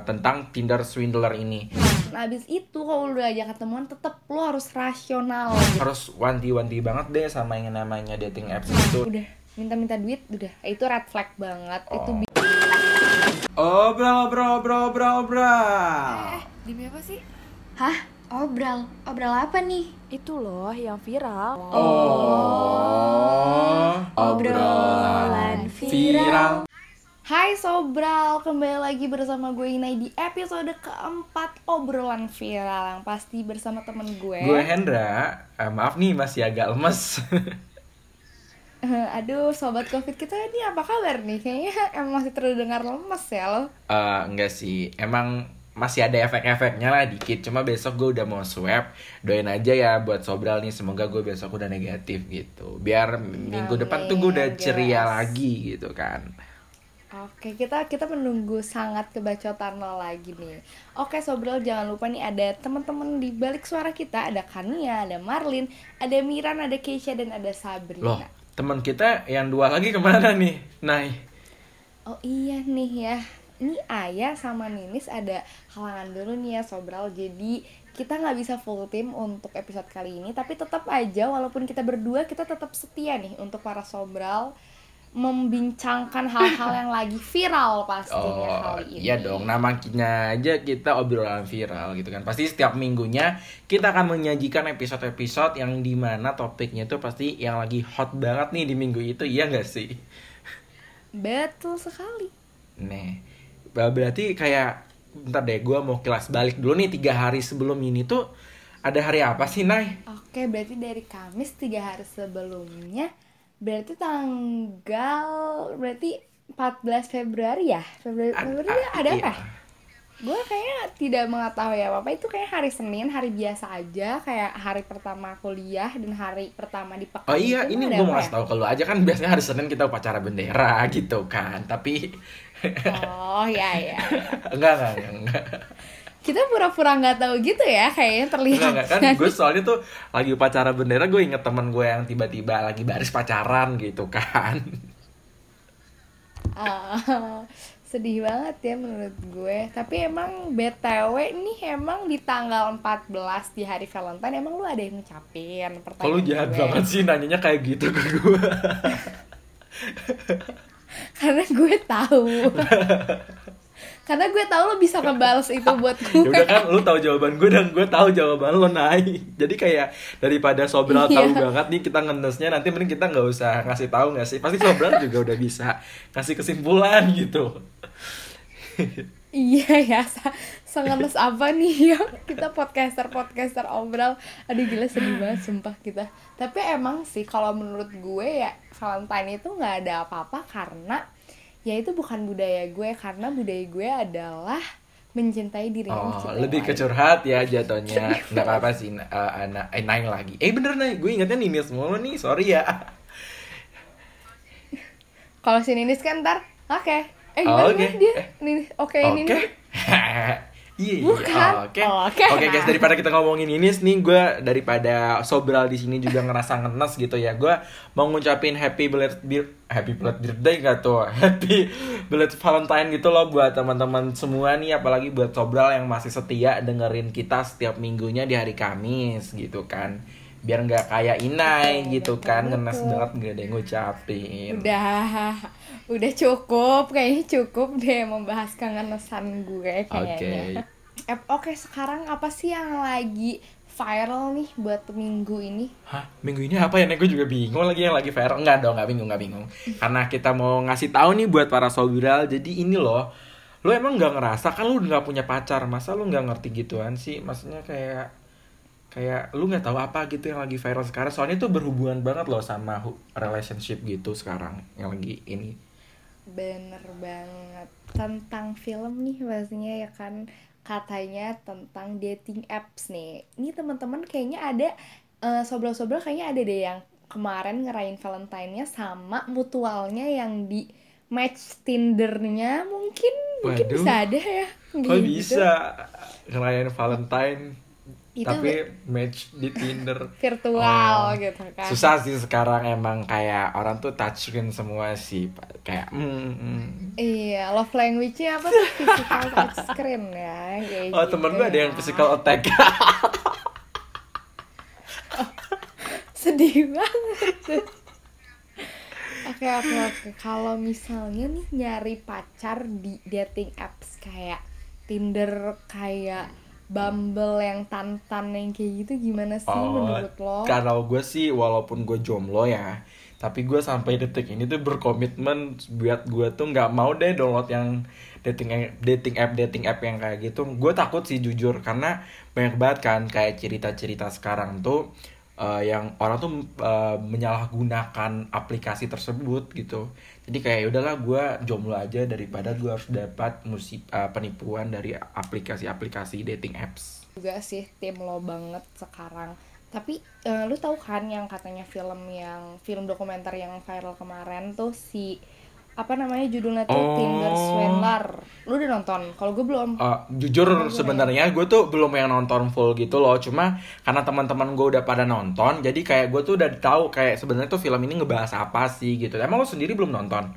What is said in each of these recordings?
tentang Tinder swindler ini. Nah, abis itu kalau udah ajak ketemuan tetep lo harus rasional Harus wanti-wanti banget deh sama yang namanya dating apps itu. udah minta-minta duit udah itu red flag banget itu Oh. bi- Obrol, obrol, obrol, obrol, obrol. demi apa sih Hah? Obral? Obral apa nih? Itu loh yang viral. Oh, Obrolan viral. Hai Sobral, kembali lagi bersama gue Inai di episode keempat obrolan viral yang pasti bersama temen gue. Gue Hendra, Eh, maaf nih masih agak lemes. Aduh, sobat covid kita ini apa kabar nih? Kayaknya emang masih terdengar lemes ya lo. Eh, enggak sih, emang masih ada efek-efeknya lah dikit. Cuma besok gue udah mau swab. Doain aja ya buat Sobral nih, semoga gue besok udah negatif gitu. Biar minggu depan tuh gue udah ceria guys. lagi gitu kan. Oke, kita kita menunggu sangat kebacotan lo lagi nih. Oke, Sobral jangan lupa nih ada teman-teman di balik suara kita, ada Kania, ada Marlin, ada Miran, ada Keisha dan ada Sabrina. Loh, teman kita yang dua lagi ke mana nih? Nah, Oh iya nih ya. Ini Ayah sama Ninis ada halangan dulu nih ya Sobral. Jadi kita nggak bisa full tim untuk episode kali ini. Tapi tetap aja walaupun kita berdua kita tetap setia nih untuk para Sobral membincangkan hal-hal yang lagi viral pastinya Oh kali ini. iya dong, namanya aja kita obrolan viral gitu kan Pasti setiap minggunya kita akan menyajikan episode-episode yang di mana topiknya itu pasti yang lagi hot banget nih di minggu itu Iya gak sih? Betul sekali. Nih, ber- berarti kayak Bentar deh, gue mau kelas balik dulu nih tiga hari sebelum ini tuh Ada hari apa sih, Nay? Oke, berarti dari Kamis tiga hari sebelumnya berarti tanggal berarti 14 Februari ya? Februari, Februari Ah, ada iya. apa? Gue kayaknya tidak mengetahui apa-apa itu kayak hari Senin, hari biasa aja, kayak hari pertama kuliah dan hari pertama di pekan. Oh iya, ini gue mau apa kasih tahu ke lu aja kan biasanya hari Senin kita upacara bendera gitu kan Tapi ya? Oh ya ya. enggak, enggak, enggak, enggak. Kita pura-pura nggak tahu gitu ya, kayaknya terlihat. Enggak, kan gue soalnya tuh lagi upacara bendera gue inget temen gue yang tiba-tiba lagi baris pacaran gitu kan Ah, sedih banget ya menurut gue tapi emang BTW nih emang di tanggal 14 di hari Valentine emang lu ada yang ngucapin pertanyaan Kalau jahat gue. banget sih nanyanya kayak gitu ke gue karena gue tahu karena gue tahu lo bisa ngebales itu buat ya gue. udah kan lu tahu jawaban gue dan gue tahu jawaban lo naik jadi kayak daripada Sobral Iya. tahu banget nih kita ngendesnya nanti mending kita nggak usah ngasih tahu nggak sih? Pasti Sobral juga udah bisa ngasih kesimpulan gitu. Iya ya sa- sengemes apa nih ya? Kita podcaster podcaster obral. Aduh gila sedih banget sumpah kita. Tapi emang sih kalau menurut gue ya Valentine itu nggak ada apa-apa karena ya itu bukan budaya gue karena budaya gue adalah mencintai diri Oh, lebih ke curhat ya jatuhnya. Nggak apa-apa sih, eh, anak eh Naing lagi. Eh bener Naing, gue ingetnya Ninis mulu nih, sorry ya. kalau si Ninis kan ntar oke eh Oh, gimana oke. gimana dia Eh. Ninis oke Oke. Ninis Iya, iya. Bukan. Oke. Oke Oke guys, daripada kita ngomongin Ninis nih, gue daripada Sobral di sini juga ngerasa ngenes gitu ya. Gue mau ngucapin happy belated bir- happy belated birthday gak tuh? Happy belated Valentine gitu loh buat teman-teman semua nih, apalagi buat Sobral yang masih setia dengerin kita setiap minggunya di hari Kamis gitu kan. Biar nggak kayak Inai Betul, gitu betul, kan, ngenes banget nggak ada yang ngucapin. udah udah cukup kayaknya cukup deh membahas kangenesan gue kayaknya Eh, oke sekarang apa sih yang lagi viral nih buat minggu ini Hah, minggu ini apa ya? Nek gue juga bingung lagi yang lagi viral. Enggak dong, enggak bingung, enggak bingung. Karena kita mau ngasih tahu nih buat para sobral. Jadi ini loh, lo emang nggak ngerasa kan lu nggak punya pacar, masa lu nggak ngerti gituan sih? Maksudnya kayak kayak lu nggak tahu apa gitu yang lagi viral sekarang. Soalnya itu berhubungan banget loh sama relationship gitu sekarang yang lagi ini. bener banget tentang film nih pastinya ya kan katanya tentang dating apps nih ini teman-teman kayaknya ada eh, sobrol-sobrol kayaknya ada deh yang kemarin ngerayain Valentine-nya sama mutualnya yang di match Tindernya mungkin mungkin Waduh. bisa ada ya gitu. bisa ngerayain Valentine Itu tapi match di Tinder. Virtual Oh. gitu kan. Susah sih sekarang emang kayak orang tuh touchscreen semua sih kayak mm, mm. iya love language-nya apa tuh? Physical touch screen ya kayak oh temen gitu gue ada ya. yang physical attack. Sedih banget. Oke oke oke. Kalau misalnya nih nyari pacar di dating apps kayak Tinder kayak Bumble yang tantan yang kayak gitu gimana sih menurut lo? Oh, Kalau gue sih walaupun gue jomblo ya, tapi gue sampai detik ini tuh berkomitmen buat gue tuh nggak mau deh download yang dating dating app dating app yang kayak gitu. Gue takut sih jujur karena banyak banget kan kayak cerita-cerita sekarang tuh eh, yang orang tuh eh, menyalahgunakan aplikasi tersebut gitu. Jadi kayak "Ya udahlah gue jomblo aja daripada gue harus dapat musik eh, penipuan dari aplikasi-aplikasi dating apps. juga sih tim lo banget sekarang tapi eh, lu tahu kan yang katanya film yang film dokumenter yang viral kemarin tuh si apa namanya judulnya tuh? Oh. Tinder Swindler. Lu udah nonton? Kalau gue belum. Uh, jujur sebenarnya gue tuh belum yang nonton full gitu loh. Cuma karena teman-teman gue udah pada nonton jadi kayak gue tuh udah tahu kayak sebenarnya tuh film ini ngebahas apa sih gitu. Emang lo sendiri belum nonton?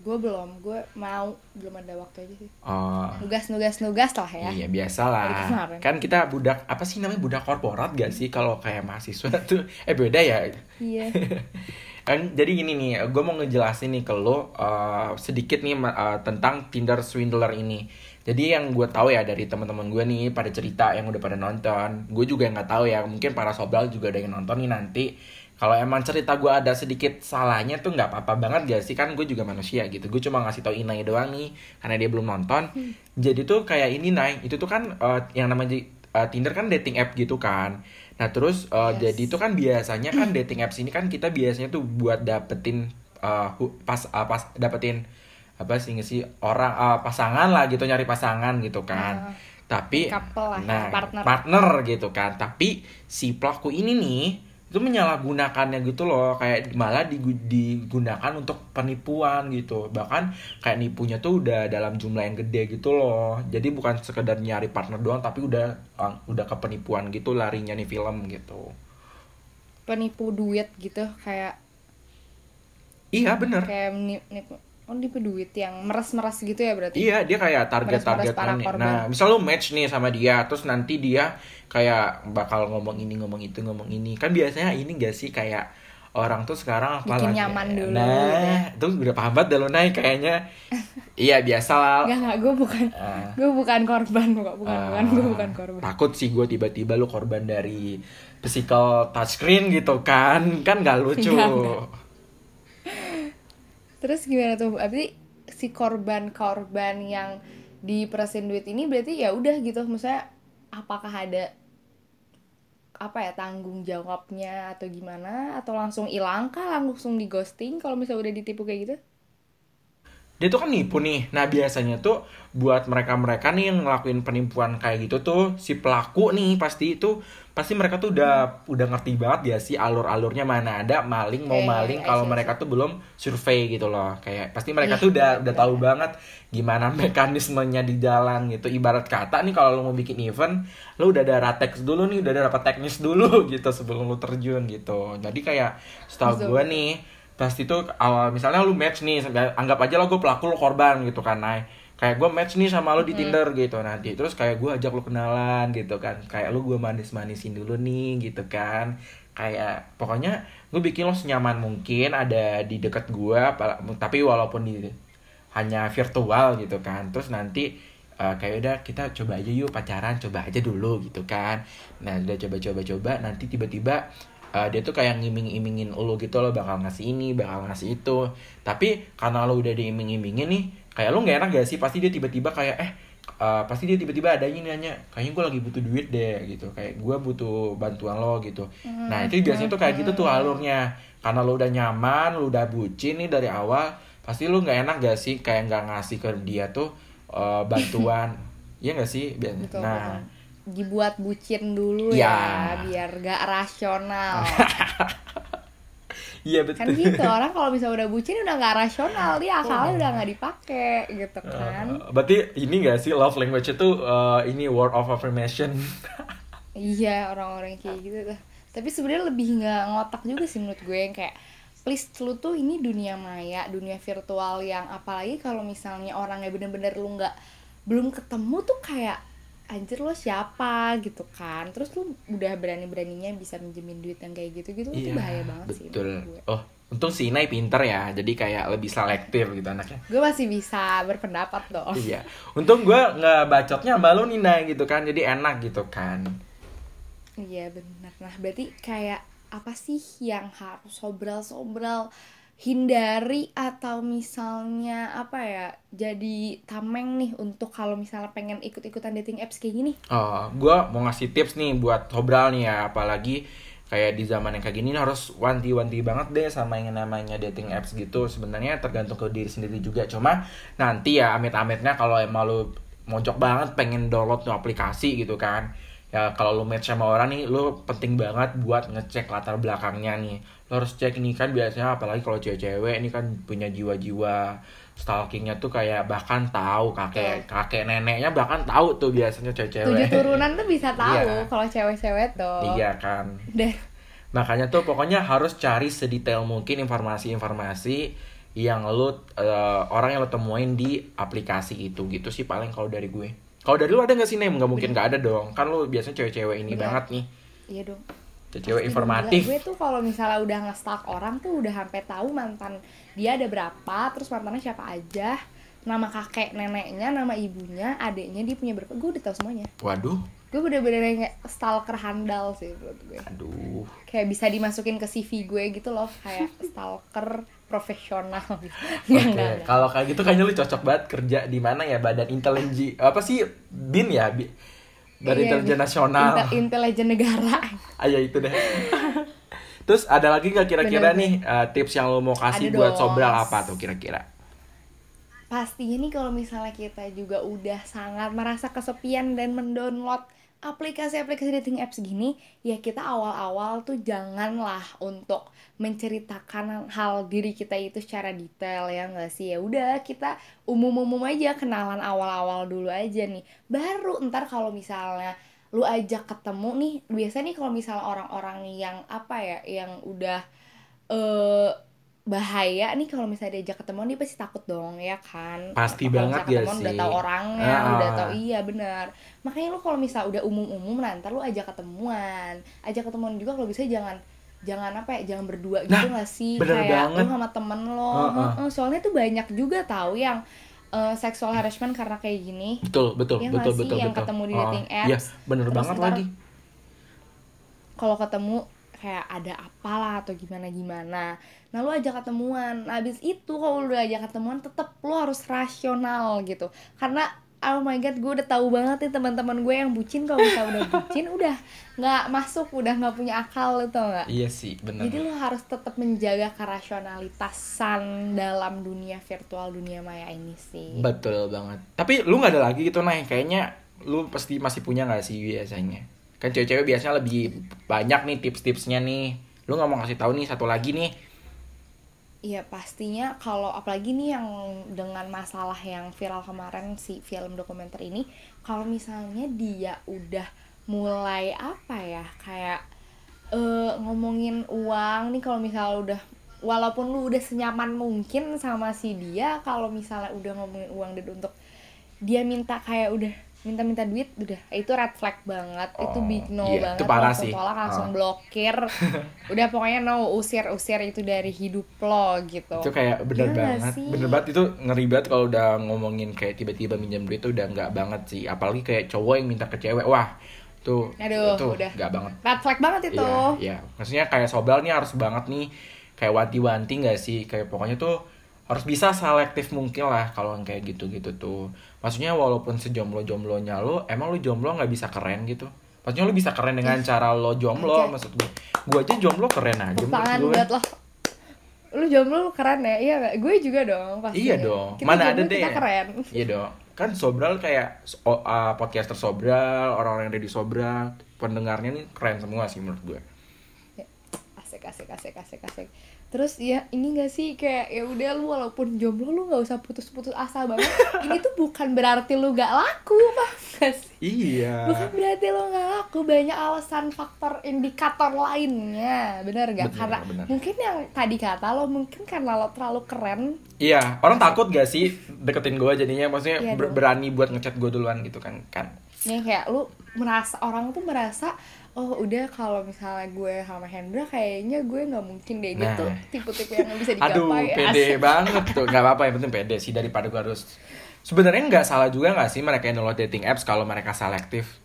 Gue belum. Gue mau. Belum ada waktu aja sih. Oh, nugas nugas nugas lah ya. Iya biasa lah kan kita budak apa sih namanya budak korporat gak sih kalau kayak mahasiswa tuh? Eh beda ya. Iya kan jadi gini nih gue mau ngejelasin nih ke lo uh, sedikit nih uh, tentang Tinder swindler ini. Jadi yang gue tahu ya dari teman-teman gue nih pada cerita yang udah pada nonton gue juga nggak tahu ya mungkin para sobral juga ada yang nonton nih nanti. Kalau emang cerita gue ada sedikit salahnya tuh nggak apa-apa banget gak sih? Kan gue juga manusia gitu gue cuma ngasih tau Inai doang nih karena dia belum nonton. Jadi tuh kayak ini Nay itu tuh kan uh, yang namanya uh, Tinder kan dating app gitu kan nah terus uh, Yes. jadi itu kan biasanya kan dating apps ini kan kita biasanya tuh buat dapetin uh, pas uh, pas dapetin apa sih sih orang uh, pasangan lah gitu nyari pasangan gitu kan Ah, tapi couple lah, nah partner. partner gitu kan tapi si pelaku ini nih itu menyalahgunakannya gitu loh kayak malah digu- digunakan untuk penipuan gitu. Bahkan kayak nipunya tuh udah dalam jumlah yang gede gitu loh. Jadi bukan sekedar nyari partner doang tapi udah uh, udah ke penipuan gitu larinya nih film gitu. Penipu duit gitu kayak iya bener. Kayak nip, nip oh nipu duit yang meres meres gitu ya berarti Iya, dia kayak target-target Meres-meres korban. Nah, misal lu match nih sama dia, terus nanti dia kayak bakal ngomong ini, ngomong itu, ngomong ini. Kan biasanya ini gak sih kayak orang tuh sekarang Bikin apalagi- nyaman dulu Nah, gitu ya. itu udah paham banget dah lu naik kayaknya. iya, biasa lah. Enggak enggak gue bukan Ah. gue bukan korban kok bukan bukan gue Ah, bukan korban Takut sih gue tiba-tiba lu korban dari physical touchscreen gitu kan. Kan gak lucu. Enggak, enggak. Terus gimana tuh? Berarti si korban-korban yang diperesin duit ini berarti ya udah gitu. Maksudnya apakah ada apa ya tanggung jawabnya atau gimana? Atau langsung hilang kah? Langsung di ghosting kalau misalnya udah ditipu kayak gitu dia tuh kan nipu nih. Nah biasanya tuh buat mereka-mereka nih yang ngelakuin penipuan kayak gitu tuh si pelaku nih pasti itu pasti mereka tuh udah udah ngerti banget ya sih alur-alurnya mana ada maling mau maling kalau mereka tuh belum survei gitu loh. Kayak pasti mereka tuh udah udah tahu banget gimana mekanismenya di jalan gitu. Ibarat kata nih kalau lo mau bikin event, lo udah ada ratex dulu nih, udah ada rapat teknis dulu gitu sebelum lo terjun gitu. Jadi kayak setahu gue nih pasti tuh awal misalnya lu match nih anggap aja lo gue pelaku lo korban gitu kan Nay. Kayak gue match nih sama lo di Tinder gitu. Nanti terus kayak gue ajak lo kenalan gitu kan. Kayak lo gue manis manisin dulu nih gitu kan. Kayak pokoknya gue bikin lo senyaman mungkin ada di dekat gue tapi walaupun di hanya virtual gitu kan. Terus nanti eh, kayak udah kita coba aja yuk pacaran coba aja dulu gitu kan. Nah udah coba coba coba nanti tiba-tiba eh, dia tuh kayak ngiming-imingin lo gitu lo bakal ngasih ini bakal ngasih itu. Tapi karena lo udah diiming-imingin nih kayak lo nggak enak gak sih? Pasti dia tiba-tiba kayak eh eh, pasti dia tiba-tiba ada ini nanya kayaknya gue lagi butuh duit deh gitu. Kayak gue butuh bantuan lo gitu. Nah itu biasanya tuh kayak gitu tuh alurnya. Karena lo udah nyaman lo udah bucin nih dari awal pasti lo nggak enak gak sih kayak nggak ngasih ke dia tuh eh, bantuan? Iya gak sih? Biar- betul nah, betul dibuat bucin dulu Iya. ya biar gak rasional iya betul. kan gitu orang kalau bisa udah bucin udah nggak rasional dia akalnya udah nggak dipakai gitu kan Eh, berarti ini gak sih love language itu eh, ini word of affirmation? iya orang-orang kayak gitu tuh tapi sebenarnya lebih nggak ngotak juga sih menurut gue yang kayak please lu tuh ini dunia maya dunia virtual yang apalagi kalau misalnya orangnya bener-bener lu nggak belum ketemu tuh kayak anjir lo siapa? gitu kan. Terus lu udah berani-beraninya bisa minjemin duit yang kayak gitu gitu itu bahaya banget sih Iya, betul gue. oh untung si Inai pinter ya jadi kayak lebih selektif gitu anaknya. Gue masih bisa berpendapat dong. Iya. Untung gue nggak bacotnya sama lu nih Nay, gitu kan jadi enak gitu kan. Iya benar. Nah berarti kayak apa sih yang harus sobral-sobral hindari atau misalnya apa ya jadi tameng nih untuk kalau misalnya pengen ikut-ikutan dating apps kayak gini Oh, gue mau ngasih tips nih buat Sobral nih ya, apalagi kayak di zaman yang kayak gini harus wanti-wanti banget deh sama yang namanya dating apps gitu. Sebenarnya tergantung ke diri sendiri juga. Cuma nanti ya amit-amitnya kalau emang lu mojok banget pengen download tuh aplikasi gitu kan. Ya kalau lu match sama orang nih, lu penting banget buat ngecek latar belakangnya nih. Lu harus cek nih kan biasanya apalagi kalau cewek-cewek ini kan punya jiwa-jiwa stalkingnya tuh kayak bahkan tahu kakek kakek neneknya bahkan tahu tuh biasanya tujuh cewek-cewek turunan tuh bisa tahu Iya. kalau cewek-cewek tuh. Iya kan. Dan makanya tuh pokoknya harus cari sedetail mungkin informasi-informasi yang lu eh, orang yang lo temuin di aplikasi itu. Gitu sih paling kalau dari gue. Kalau dari lu ada nggak sih nem nggak mungkin nggak ada dong. Kan lu biasanya cewek-cewek ini Bener. banget nih. Iya dong cewek Pasti informatif. gue tuh kalau misalnya udah nge-stalk orang tuh udah sampai tahu mantan dia ada berapa terus mantannya siapa aja nama kakek neneknya nama ibunya adiknya dia punya berapa gue udah tahu semuanya. Waduh. Gue bener-bener yang kayak stalker handal sih menurut gue. Aduh. Kayak bisa dimasukin ke CV gue gitu loh kayak stalker profesional. Gitu Oke, nggak. kalau kayak gitu kayaknya lu cocok banget kerja di mana ya? Badan intelijen apa sih? Bin ya? Bi- badan Iya, intelijen nasional Intel- intelijen negara Ayo itu deh. Terus ada lagi nggak kira-kira nih eh, tips yang lo mau kasih Ada buat dong. sobral apa tuh kira-kira? pastinya nih kalau misalnya kita juga udah sangat merasa kesepian dan mendownload aplikasi-aplikasi dating apps gini ya kita awal-awal tuh janganlah untuk menceritakan hal diri kita itu secara detail ya nggak sih? Ya udah kita umum-umum aja kenalan awal-awal dulu aja nih. Baru ntar kalau misalnya lu ajak ketemu nih biasanya nih kalau misalnya orang-orang yang apa ya yang udah eh bahaya nih kalau misalnya diajak ketemuan dia pasti takut dong ya kan Pasti Kalau banget ya ketemuan udah sih. tahu orangnya Ah. udah tahu iya benar makanya lu kalau misalnya udah umum-umum nah, ntar lu ajak ketemuan ajak ketemuan juga kalau bisa jangan jangan apa ya jangan berdua gitu Nah, gak sih bener kayak banget. lu sama temen lo Heeh. Heeh, soalnya tuh banyak juga tahu yang eh, sexual harassment karena kayak gini Betul, betul, Iya nggak betul, sih, betul, yang betul. ketemu di Oh, dating apps, bener terus banget ntar lagi. kalau ketemu kayak ada apalah atau gimana gimana nah lu ajak ketemuan. Nah, abis itu kalau lu udah ajak ketemuan tetep lu harus rasional gitu. Karena oh my god gue udah tahu banget nih teman-teman gue yang bucin. Kalau misalnya udah bucin udah nggak masuk udah nggak punya akal itu nggak? Iya sih, bener. jadi lu harus tetap menjaga kerasionalitasan dalam dunia virtual dunia maya ini sih. Betul banget. Tapi lu nggak ada lagi gitu nih, kayaknya lu pasti masih punya nggak sih biasanya? Kan cewek-cewek biasanya lebih banyak nih tips-tipsnya nih. Lu nggak mau ngasih tahu nih satu lagi nih? Iya pastinya kalau apalagi nih yang dengan masalah yang viral kemarin si film dokumenter ini kalau misalnya dia udah mulai apa ya kayak eh, ngomongin uang nih kalau misalnya udah walaupun lu udah senyaman mungkin sama si dia kalau misalnya udah ngomongin uang dan untuk dia minta kayak udah minta-minta duit udah itu red flag banget itu Oh, big no iya, banget itu parah langsung sih. tolak langsung Ah. blokir udah pokoknya no usir-usir itu dari hidup lo gitu itu kayak bener nggak banget sih? bener banget itu ngeri banget kalau udah ngomongin kayak tiba-tiba minjem duit itu udah nggak banget sih apalagi kayak cowok yang minta ke cewek wah tuh Aduh, itu udah. nggak banget red flag banget itu Iya, iya. Maksudnya kayak Sobel nih harus banget nih kayak wanti-wanti nggak sih? Kayak pokoknya tuh harus bisa selektif mungkin lah kalau yang kayak gitu-gitu tuh. Maksudnya walaupun sejomblo-jomblonya lo, emang lo jomblo nggak bisa keren gitu? Maksudnya lo bisa keren dengan cara lo jomblo, Aja. maksud gue. Gue aja jomblo keren aja tangan gue. buat lo lu jomblo lu keren ya iya gak? gue juga dong pasti Iya dong. kita Mana ada deh. kita keren Iya dong. Kan Sobral kayak so- uh, podcaster Sobral, orang-orang yang ada di Sobral, pendengarnya nih keren semua sih menurut gue. asik asik asik asik asik terus ya ini gak sih? Kayak ya udah lu walaupun jomblo lu nggak usah putus-putus asa banget. Ini tuh bukan berarti lu gak laku gak sih? Iya. bukan berarti lo nggak laku banyak alasan faktor indikator lainnya. Bener gak Bener, karena bener. mungkin yang tadi kata lo mungkin karena lo terlalu keren. Iya, orang takut gak sih deketin gue jadinya? Maksudnya Iya ber- berani buat ngechat gue duluan gitu kan kan. nih kayak lu merasa orang tuh merasa oh udah kalau misalnya gue sama Hendra kayaknya gue nggak mungkin deh gitu Nah. tipe-tipe yang nggak bisa Aduh, digapai pede Asik. banget tuh. Gak apa-apa, yang penting pede sih daripada gue harus. Sebenarnya nggak salah juga nggak sih mereka yang download dating apps kalau mereka selektif.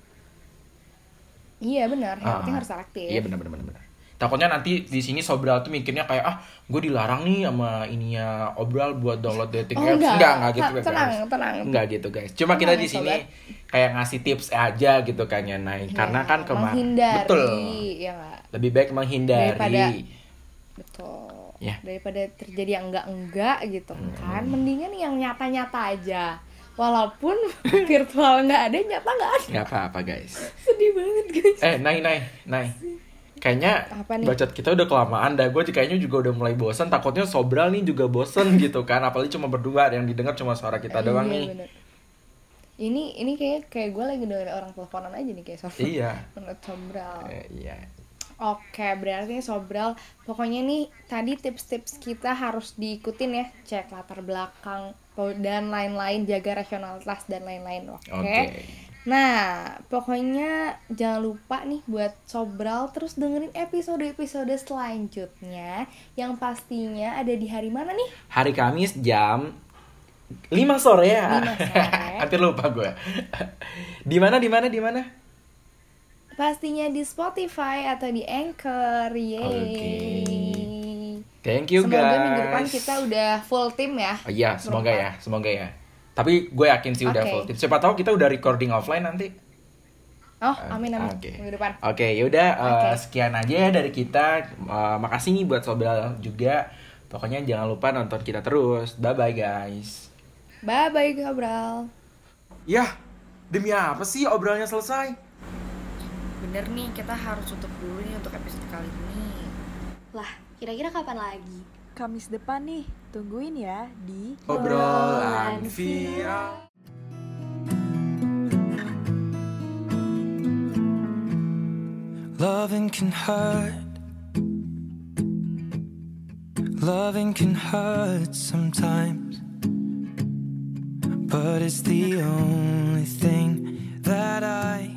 iya benar yang Ah, penting harus selektif Iya benar benar benar. Takutnya nanti di sini Sobral tuh mikirnya kayak ah gue dilarang nih sama ininya Obral buat download dating Oh, apps. enggak. enggak, enggak gitu Ta- tenang, guys. tenang. Enggak gitu guys. Cuma kita Tenang, di sini kayak ngasih tips aja gitu kan ya Nay. Karena Iya, kan kemarin betul. ya Lebih baik menghindari. Daripada- betul Ya. daripada terjadi yang enggak enggak gitu kan mendingan yang nyata nyata aja walaupun virtual nggak ada nyata nggak ada Nggak apa-apa guys. sedih banget guys Eh, Nay, Nay, Nay. Kayaknya Apa nih? bacot kita udah kelamaan dah. Gue kayaknya juga udah mulai bosan. Takutnya Sobral nih juga bosan gitu kan. Apalagi cuma berdua yang didengar cuma suara kita doang Iya, nih. bener. ini ini kayak kayak gue lagi dengerin orang teleponan aja nih kayak Sobral Iya. menurut Sobral Eh, iya. Oke, berarti Sobral, pokoknya nih tadi tips-tips kita harus diikutin ya, cek latar belakang dan lain-lain, jaga rasionalitas dan lain-lain, oke? Oke. Nah, pokoknya jangan lupa nih buat Sobral terus dengerin episode-episode selanjutnya yang pastinya ada di hari mana nih? Hari Kamis jam 5 sore ya. 5 sore. Hampir lupa gue. di mana di mana di mana? Pastinya di Spotify atau di Anchor, yeay. Oke. Thank you Semoga guys. minggu depan kita udah full tim ya. Oh, iya, semoga ya, semoga ya. Tapi gue yakin sih udah Oke. full team. Siapa tahu kita udah recording offline nanti. Oh, amin amin. Oke. Minggu depan. Oke, yaudah eh, Oke. sekian aja ya dari kita. Eh, makasih nih buat Sobral juga. Pokoknya jangan lupa nonton kita terus. Bye bye guys. Bye bye Gabral. Yah, demi apa sih obrolnya selesai? Bener nih, kita harus tutup dulu nih untuk episode kali ini. Lah, kira-kira kapan lagi? Kamis depan nih, tungguin ya di Obrolan viral. Loving can hurt. Loving can hurt sometimes. But it's the only thing that I